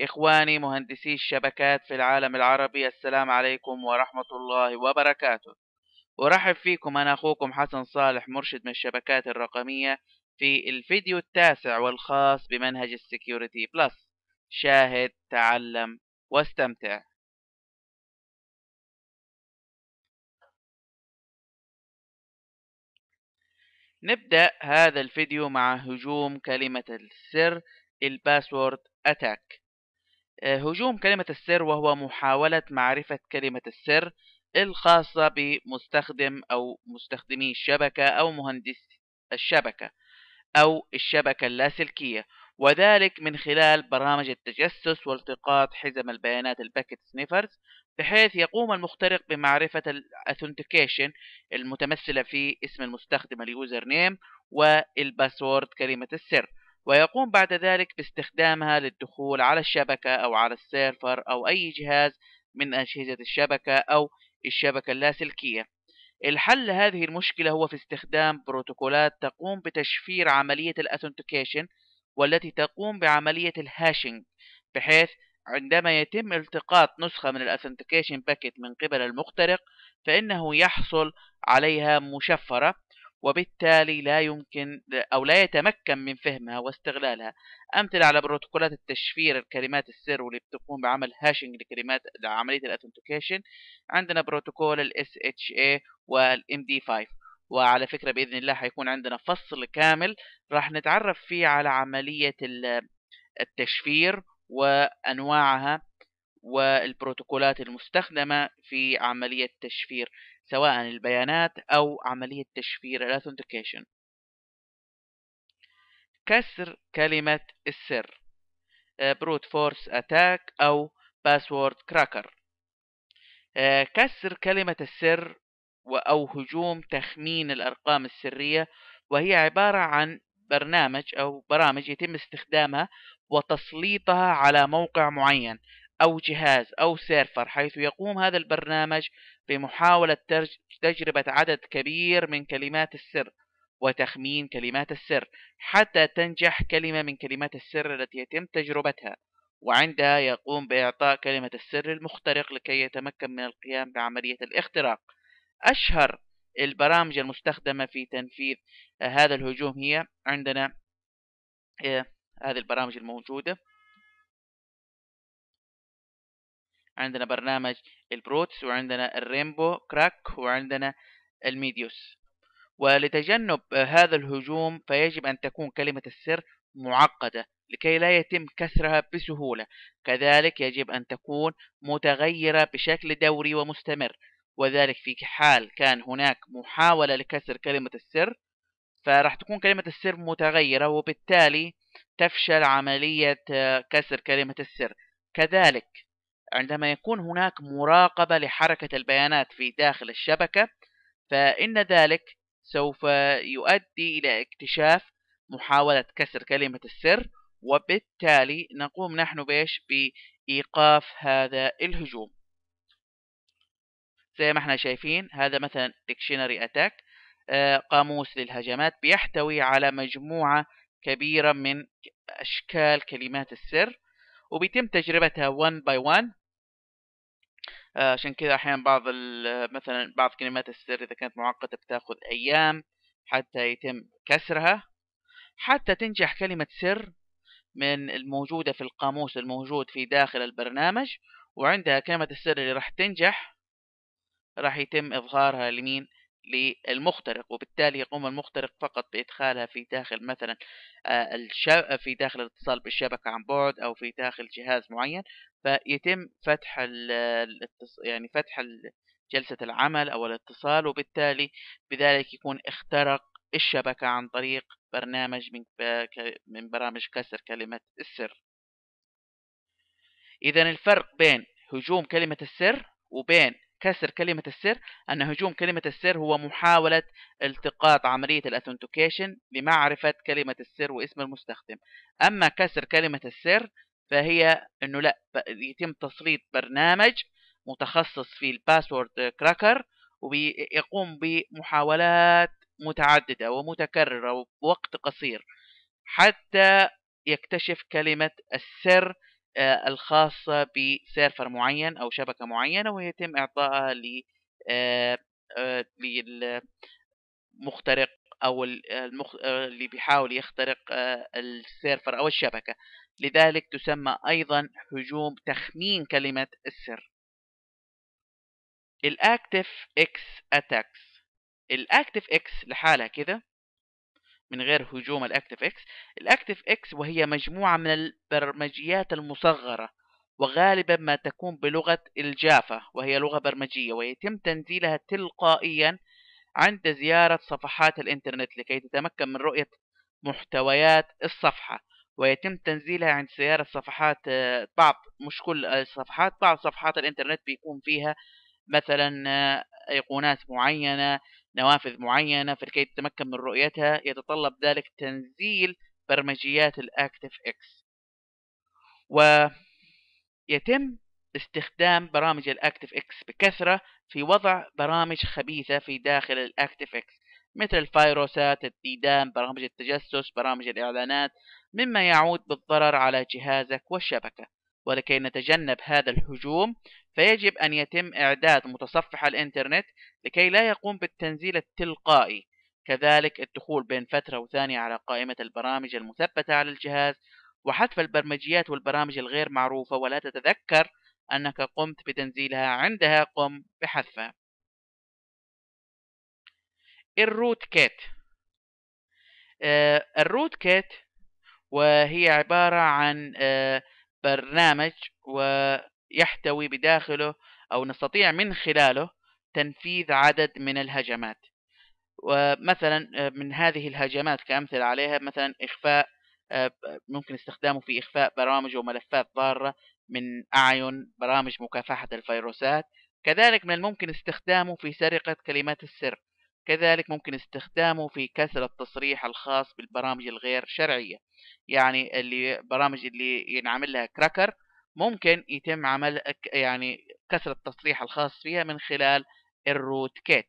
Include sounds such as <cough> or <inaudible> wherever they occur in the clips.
إخواني مهندسي الشبكات في العالم العربي السلام عليكم ورحمة الله وبركاته. أرحب فيكم أنا أخوكم حسن صالح مرشد من الشبكات الرقمية في الفيديو التاسع والخاص بمنهج ال Security Plus. شاهد تعلم واستمتع. نبدأ هذا الفيديو مع هجوم كلمة السر ال password attack. هجوم كلمة السر وهو محاولة معرفة كلمة السر الخاصة بمستخدم أو مستخدمي الشبكة أو مهندس الشبكة أو الشبكة اللاسلكية وذلك من خلال برامج التجسس والتقاط حزم البيانات ال packet sniffers بحيث يقوم المخترق بمعرفة ال authentication المتمثلة في اسم المستخدم ال user name وال password كلمة السر. ويقوم بعد ذلك باستخدامها للدخول على الشبكة أو على السيرفر أو أي جهاز من أجهزة الشبكة أو الشبكة اللاسلكية. الحل لهذه المشكلة هو في استخدام بروتوكولات تقوم بتشفير عملية ال authentication والتي تقوم بعملية ال hashing بحيث عندما يتم التقاط نسخة من ال authentication packet من قبل المخترق فإنه يحصل عليها مشفرة وبالتالي لا يمكن أو لا يتمكن من فهمها واستغلالها. أمثلة على بروتوكولات التشفير الكلمات السر واللي بتقوم بعمل hashing لكلمات لعملية ال authentication عندنا بروتوكول ال SHA وال MD5 وعلى فكرة بإذن الله حيكون عندنا فصل كامل راح نتعرف فيه على عملية التشفير وأنواعها والبروتوكولات المستخدمة في عملية تشفير سواء البيانات أو عملية تشفير ال authentication كسر كلمة السر. brute force attack أو password cracker كسر كلمة السر أو هجوم تخمين الأرقام السرية وهي عبارة عن برنامج أو برامج يتم استخدامها وتسليطها على موقع معين. أو جهاز أو سيرفر حيث يقوم هذا البرنامج بمحاولة تجربة عدد كبير من كلمات السر وتخمين كلمات السر حتى تنجح كلمة من كلمات السر التي يتم تجربتها. وعندها يقوم بإعطاء كلمة السر المخترق لكي يتمكن من القيام بعملية الاختراق. أشهر البرامج المستخدمة في تنفيذ هذا الهجوم هي عندنا هذه البرامج الموجودة. عندنا برنامج ال Brutus وعندنا ال RainbowCrack وعندنا ال Medusa. ولتجنب هذا الهجوم فيجب أن تكون كلمة السر معقدة لكي لا يتم كسرها بسهولة. كذلك يجب أن تكون متغيرة بشكل دوري ومستمر. وذلك في حال كان هناك محاولة لكسر كلمة السر فراح تكون كلمة السر متغيرة وبالتالي تفشل عملية كسر كلمة السر. كذلك عندما يكون هناك مراقبة لحركة البيانات في داخل الشبكة فإن ذلك سوف يؤدي إلى اكتشاف محاولة كسر كلمة السر وبالتالي نقوم نحن بإيش؟ بإيقاف هذا الهجوم. زي ما إحنا شايفين هذا مثلا dictionary attack قاموس للهجمات بيحتوي على مجموعة كبيرة من أشكال كلمات السر وبيتم تجربتها 1 by 1 عشان كذا أحيانا بعض مثلا بعض كلمات السر إذا كانت معقدة بتاخذ أيام حتى يتم كسرها حتى تنجح كلمة سر من الموجودة في القاموس الموجود في داخل البرنامج وعندها كلمة السر اللي راح تنجح راح يتم إظهارها لمين؟ للمخترق وبالتالي يقوم المخترق فقط بإدخالها في داخل مثلا في داخل الاتصال بالشبكة عن بعد أو في داخل جهاز معين. فيتم فتح يعني فتح جلسة العمل أو الاتصال وبالتالي بذلك يكون اخترق الشبكة عن طريق برنامج من من برامج كسر كلمة السر. إذا الفرق بين هجوم كلمة السر وبين كسر كلمة السر أن هجوم كلمة السر هو محاولة التقاط عملية ال authentication لمعرفة كلمة السر واسم المستخدم. أما كسر كلمة السر فهي أنه لا يتم تسليط برنامج متخصص في ال password cracker ويقوم بمحاولات متعددة ومتكررة ووقت قصير حتى يكتشف كلمة السر الخاصة بسيرفر معين أو شبكة معينة ويتم إعطائها للمخترق آه، أو المخ... آه، اللي بيحاول يخترق السيرفر أو الشبكة. لذلك تسمى أيضا هجوم تخمين كلمة السر. ال ActiveX attacks ال ActiveX لحالها كده من غير هجوم ال ActiveX ال ActiveX وهي مجموعة من البرمجيات المصغرة وغالبا ما تكون بلغة ال Java وهي لغة برمجية ويتم تنزيلها تلقائيا عند زيارة صفحات الإنترنت لكي تتمكن من رؤية محتويات الصفحة ويتم تنزيلها عند زيارة صفحات آه، بعض مش كل الصفحات بعض صفحات الإنترنت بيكون فيها مثلا آه، أيقونات معينة نوافذ معينة فلكي تتمكن من رؤيتها يتطلب ذلك تنزيل برمجيات ال ActiveX ويتم استخدام برامج ال ActiveX بكثرة في وضع برامج خبيثة في داخل ال ActiveX مثل الفيروسات الديدان برامج التجسس برامج الإعلانات مما يعود بالضرر على جهازك والشبكة. ولكي نتجنب هذا الهجوم فيجب أن يتم إعداد متصفح الإنترنت لكي لا يقوم بالتنزيل التلقائي كذلك الدخول بين فترة وثانية على قائمة البرامج المثبتة على الجهاز وحذف البرمجيات والبرامج الغير معروفة ولا تتذكر أنك قمت بتنزيلها عندها قم بحذفها. ال rootkit آه ال rootkit وهي عبارة عن آه برنامج ويحتوي بداخله أو نستطيع من خلاله تنفيذ عدد من الهجمات. ومثلا آه، من هذه الهجمات كأمثلة عليها مثلا إخفاء آه، ممكن استخدامه في إخفاء برامج وملفات ضارة من أعين برامج مكافحة الفيروسات. كذلك من الممكن استخدامه في سرقة كلمات السر. كذلك ممكن استخدامه في كسر التصريح الخاص بالبرامج الغير شرعية. يعني اللي برامج اللي ينعمل لها cracker ممكن يتم عمل يعني كسر التصريح الخاص فيها من خلال ال rootkit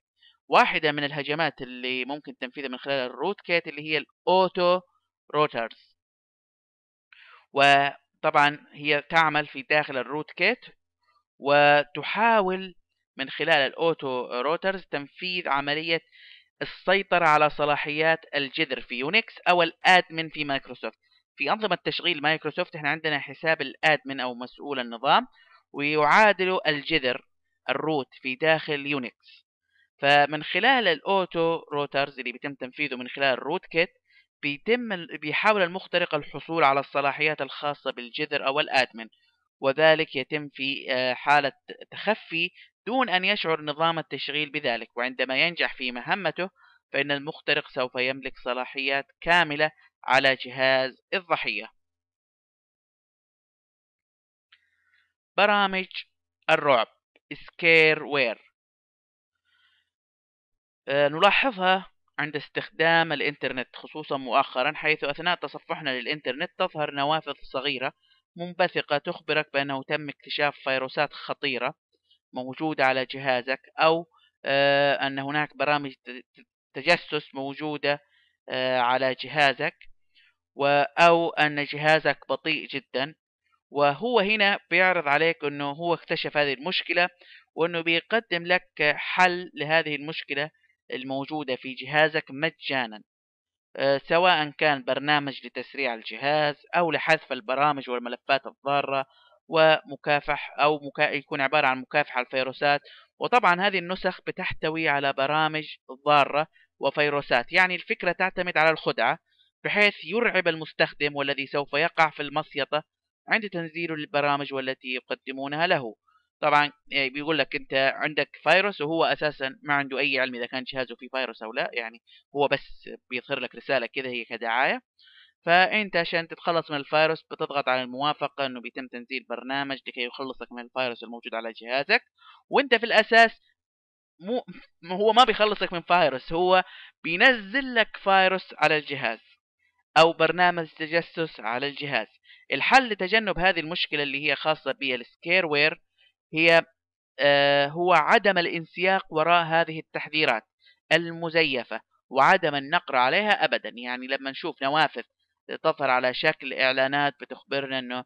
واحدة من الهجمات اللي ممكن تنفيذها من خلال ال rootkit اللي هي ال auto rooters وطبعا هي تعمل في داخل ال rootkit وتحاول من خلال ال auto rooters تنفيذ عملية السيطرة على صلاحيات الجذر في Unix أو ال admin في مايكروسوفت. في أنظمة تشغيل مايكروسوفت إحنا عندنا حساب ال admin أو مسؤول النظام ويعادل الجذر ال root في داخل Unix فمن خلال ال auto rooters اللي بيتم تنفيذه من خلال ال rootkit بيتم بيحاول المخترق الحصول على الصلاحيات الخاصة بالجذر أو ال admin. وذلك يتم في آه، حالة تخفي دون أن يشعر نظام التشغيل بذلك وعندما ينجح في مهمته فإن المخترق سوف يملك صلاحيات كاملة على جهاز الضحية. برامج الرعب scareware آه، نلاحظها عند استخدام الإنترنت خصوصا مؤخرا حيث أثناء تصفحنا للإنترنت تظهر نوافذ صغيرة منبثقة تخبرك بأنه تم اكتشاف فيروسات خطيرة. موجودة على جهازك أو آه، أن هناك برامج تجسس موجودة آه، على جهازك أو أن جهازك بطيء جدا. وهو هنا بيعرض عليك أنه هو اكتشف هذه المشكلة وأنه بيقدم لك حل لهذه المشكلة الموجودة في جهازك مجانا. آه، سواء كان برنامج لتسريع الجهاز أو لحذف البرامج والملفات الضارة ومكافح أو مكا... يكون عبارة عن مكافحة الفيروسات. وطبعا هذه النسخ بتحتوي على برامج ضارة وفيروسات. يعني الفكرة تعتمد على الخدعة بحيث يرعب المستخدم والذي سوف يقع في المصيطة عند تنزيل البرامج والتي يقدمونها له. طبعا يعني بيقول لك أنت عندك فيروس وهو أساسا ما عنده أي علم إذا كان جهازه فيه فيروس أو لا. يعني هو بس بيظهر لك رسالة كذا هي كدعاية. فأنت عشان تتخلص من الفيروس بتضغط على الموافقة إنه بيتم تنزيل برنامج لكي يخلصك من الفيروس الموجود على جهازك. وأنت في الأساس مو <laughs> هو ما بيخلصك من فيروس هو بينزل لك فيروس على الجهاز أو برنامج تجسس على الجهاز. الحل لتجنب هذه المشكلة اللي هي خاصة بالسكير وير هي آه هو عدم الانسياق وراء هذه التحذيرات المزيفة وعدم النقر عليها ابدا. يعني لما نشوف نوافذ تظهر على شكل إعلانات بتخبرنا إنه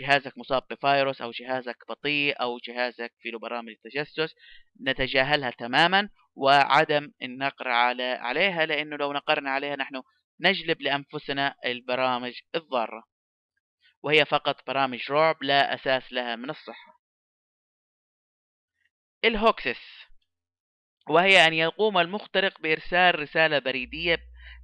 جهازك مصاب بفيروس أو جهازك بطيء أو جهازك فيه برامج تجسس نتجاهلها تماما وعدم النقر على عليها لأنه لو نقرنا عليها نحن نجلب لأنفسنا البرامج الضارة. وهي فقط برامج رعب لا أساس لها من الصحة. ال hoaxes. وهي أن يقوم المخترق بإرسال رسالة بريدية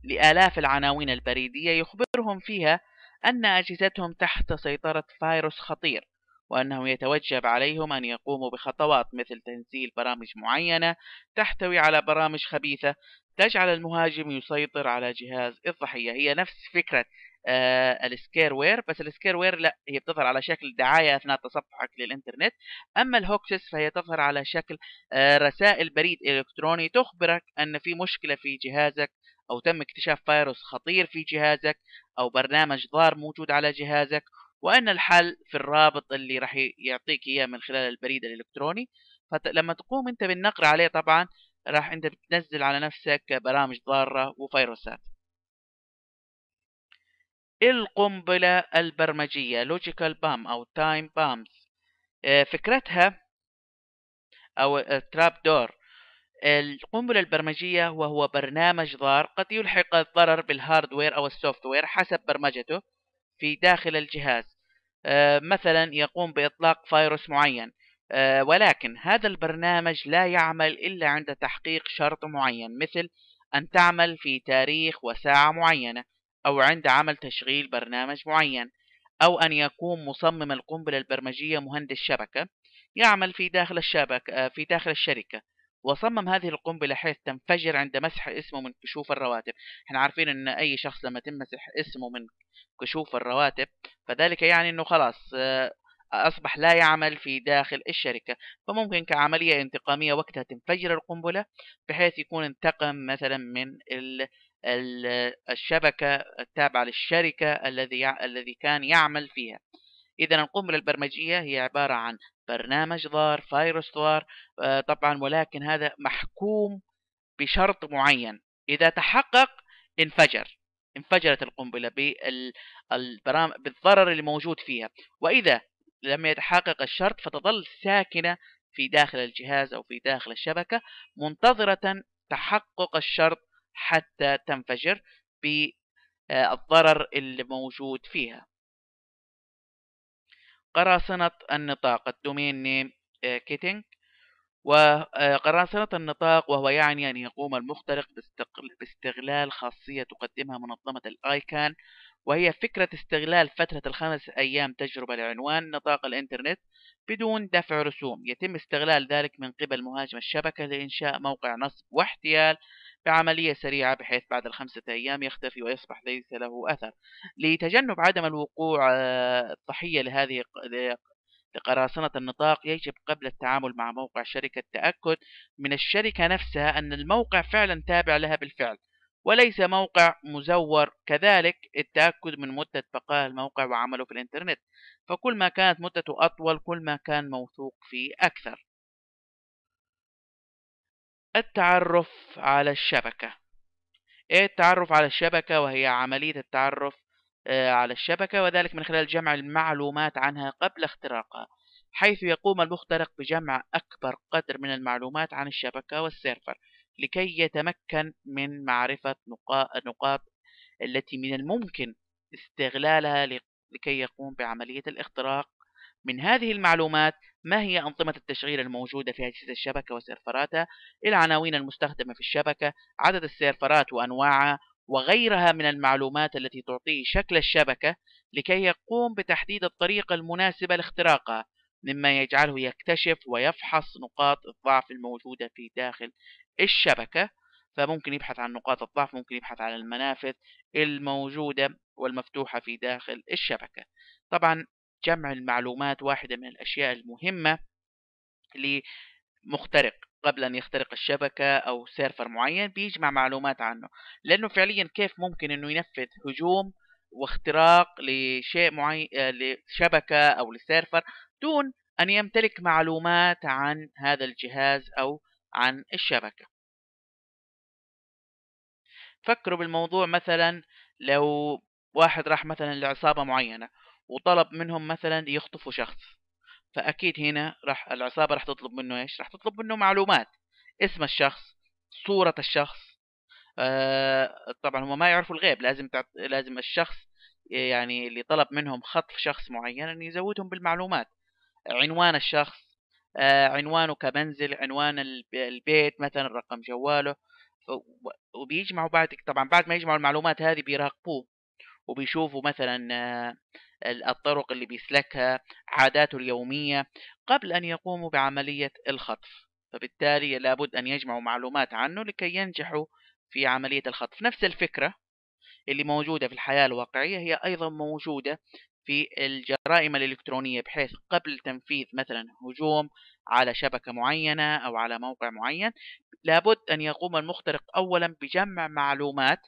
لآلاف العناوين البريدية يخبرهم فيها أن أجهزتهم تحت سيطرة فيروس خطير وأنه يتوجب عليهم أن يقوموا بخطوات مثل تنزيل برامج معينة تحتوي على برامج خبيثة تجعل المهاجم يسيطر على جهاز الضحية. هي نفس فكرة آه ال scareware بس ال scareware لا هي بتظهر على شكل دعاية أثناء تصفحك للإنترنت. أما ال hoaxes فهي تظهر على شكل آه رسائل بريد إلكتروني تخبرك أن في مشكلة في جهازك أو تم اكتشاف فيروس خطير في جهازك أو برنامج ضار موجود على جهازك وأن الحل في الرابط اللي راح يعطيك إياه من خلال البريد الإلكتروني. فلما تقوم أنت بالنقر عليه طبعا راح أنت بتنزل على نفسك برامج ضارة وفيروسات. القنبلة البرمجية logical bomb أو time bombs فكرتها أو trap door القنبلة البرمجية وهو برنامج ضار قد يلحق الضرر بال hardware أو ال software حسب برمجته في داخل الجهاز. آه، مثلا يقوم بإطلاق فيروس معين. آه، ولكن هذا البرنامج لا يعمل إلا عند تحقيق شرط معين مثل أن تعمل في تاريخ وساعة معينة أو عند عمل تشغيل برنامج معين أو أن يكون مصمم القنبلة البرمجية مهندس شبكة يعمل في داخل الشبكة آه، في داخل الشركة. وصمم هذه القنبلة حيث تنفجر عند مسح اسمه من كشوف الرواتب. إحنا عارفين إن أي شخص لما تمسح اسمه من كشوف الرواتب فذلك يعني إنه خلاص آه، أصبح لا يعمل في داخل الشركة. فممكن كعملية انتقامية وقتها تنفجر القنبلة بحيث يكون انتقم مثلا من الشبكة التابعة للشركة الذي الذي كان يعمل فيها. إذا القنبلة البرمجية هي عبارة عن برنامج ضار فيروس ضار آه، طبعا ولكن هذا محكوم بشرط معين. إذا تحقق انفجر. انفجرت القنبلة بالضرر اللي موجود فيها. وإذا لم يتحقق الشرط فتظل ساكنة في داخل الجهاز أو في داخل الشبكة منتظرة تحقق الشرط حتى تنفجر بالضرر اللي موجود فيها. قراصنة النطاق ال domain name kiting وقراصنة النطاق وهو يعني أن يقوم المخترق باستغلال خاصية تقدمها منظمة ال ICANN. وهي فكرة استغلال فترة الخمس أيام تجربة لعنوان نطاق الإنترنت بدون دفع رسوم. يتم استغلال ذلك من قبل مهاجم الشبكة لإنشاء موقع نصب واحتيال بعملية سريعة بحيث بعد الخمسة أيام يختفي ويصبح ليس له أثر. لتجنب عدم الوقوع آه، الضحية لهذه لقراصنة النطاق يجب قبل التعامل مع موقع شركة التأكد من الشركة نفسها أن الموقع فعلا تابع لها بالفعل وليس موقع مزور. كذلك التأكد من مدة بقاء الموقع وعمله في الإنترنت فكل ما كانت مدته أطول كل ما كان موثوق فيه أكثر. التعرف على الشبكة. إيه التعرف على الشبكة؟ وهي عملية التعرف آه، على الشبكة وذلك من خلال جمع المعلومات عنها قبل اختراقها حيث يقوم المخترق بجمع أكبر قدر من المعلومات عن الشبكة والسيرفر لكي يتمكن من معرفة النقاط التي من الممكن استغلالها لكي يقوم بعملية الاختراق من هذه المعلومات ما هي أنظمة التشغيل الموجودة في أجهزة الشبكة وسيرفراتها؟ العناوين المستخدمة في الشبكة عدد السيرفرات وأنواعها وغيرها من المعلومات التي تعطيه شكل الشبكة لكي يقوم بتحديد الطريقة المناسبة لاختراقها مما يجعله يكتشف ويفحص نقاط الضعف الموجودة في داخل الشبكة. فممكن يبحث عن نقاط الضعف ممكن يبحث عن المنافذ الموجودة والمفتوحة في داخل الشبكة. طبعا جمع المعلومات واحدة من الأشياء المهمة لمخترق قبل أن يخترق الشبكة أو سيرفر معين بيجمع معلومات عنه لأنه فعليا كيف ممكن أنه ينفذ هجوم واختراق لشيء معين لشبكة أو لسيرفر دون أن يمتلك معلومات عن هذا الجهاز أو عن الشبكة. فكروا بالموضوع مثلا لو واحد راح مثلا لعصابة معينة وطلب منهم مثلا يخطفوا شخص. فأكيد هنا راح العصابة راح تطلب منه إيش؟ راح تطلب منه معلومات. اسم الشخص صورة الشخص. آه طبعا هم ما يعرفوا الغيب. لازم تعط... لازم الشخص يعني اللي طلب منهم خطف شخص معين أن يزودهم بالمعلومات. عنوان الشخص آه عنوانه كمنزل عنوان البيت مثلا رقم جواله. وبيجمعوا بعد طبعا بعد ما يجمعوا المعلومات هذه بيراقبوه. وبيشوفوا مثلا آه، الطرق اللي بيسلكها عاداته اليومية قبل أن يقوموا بعملية الخطف. فبالتالي لابد أن يجمعوا معلومات عنه لكي ينجحوا في عملية الخطف. نفس الفكرة اللي موجودة في الحياة الواقعية هي أيضا موجودة في الجرائم الإلكترونية بحيث قبل تنفيذ مثلا هجوم على شبكة معينة أو على موقع معين لابد أن يقوم المخترق أولا بجمع معلومات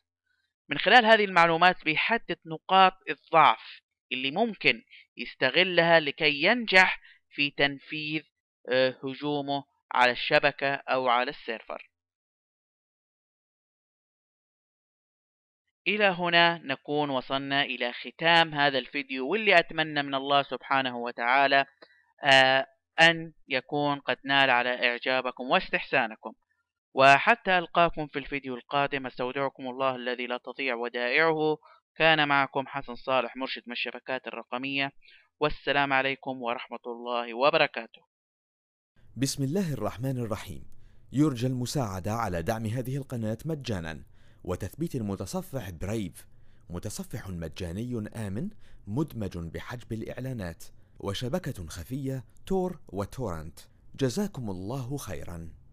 من خلال هذه المعلومات بيحدد نقاط الضعف اللي ممكن يستغلها لكي ينجح في تنفيذ آه، هجومه على الشبكة أو على السيرفر. إلى هنا نكون وصلنا إلى ختام هذا الفيديو واللي أتمنى من الله سبحانه وتعالى آه، أن يكون قد نال على إعجابكم واستحسانكم. وحتى ألقاكم في الفيديو القادم أستودعكم الله الذي لا تضيع ودائعه. كان معكم حسن صالح مرشد من الشبكات الرقمية. والسلام عليكم ورحمة الله وبركاته. بسم الله الرحمن الرحيم. يرجى المساعدة على دعم هذه القناة مجانا. وتثبيت المتصفح برايف متصفح مجاني آمن مدمج بحجب الإعلانات. وشبكة خفية تور وتورنت جزاكم الله خيرا.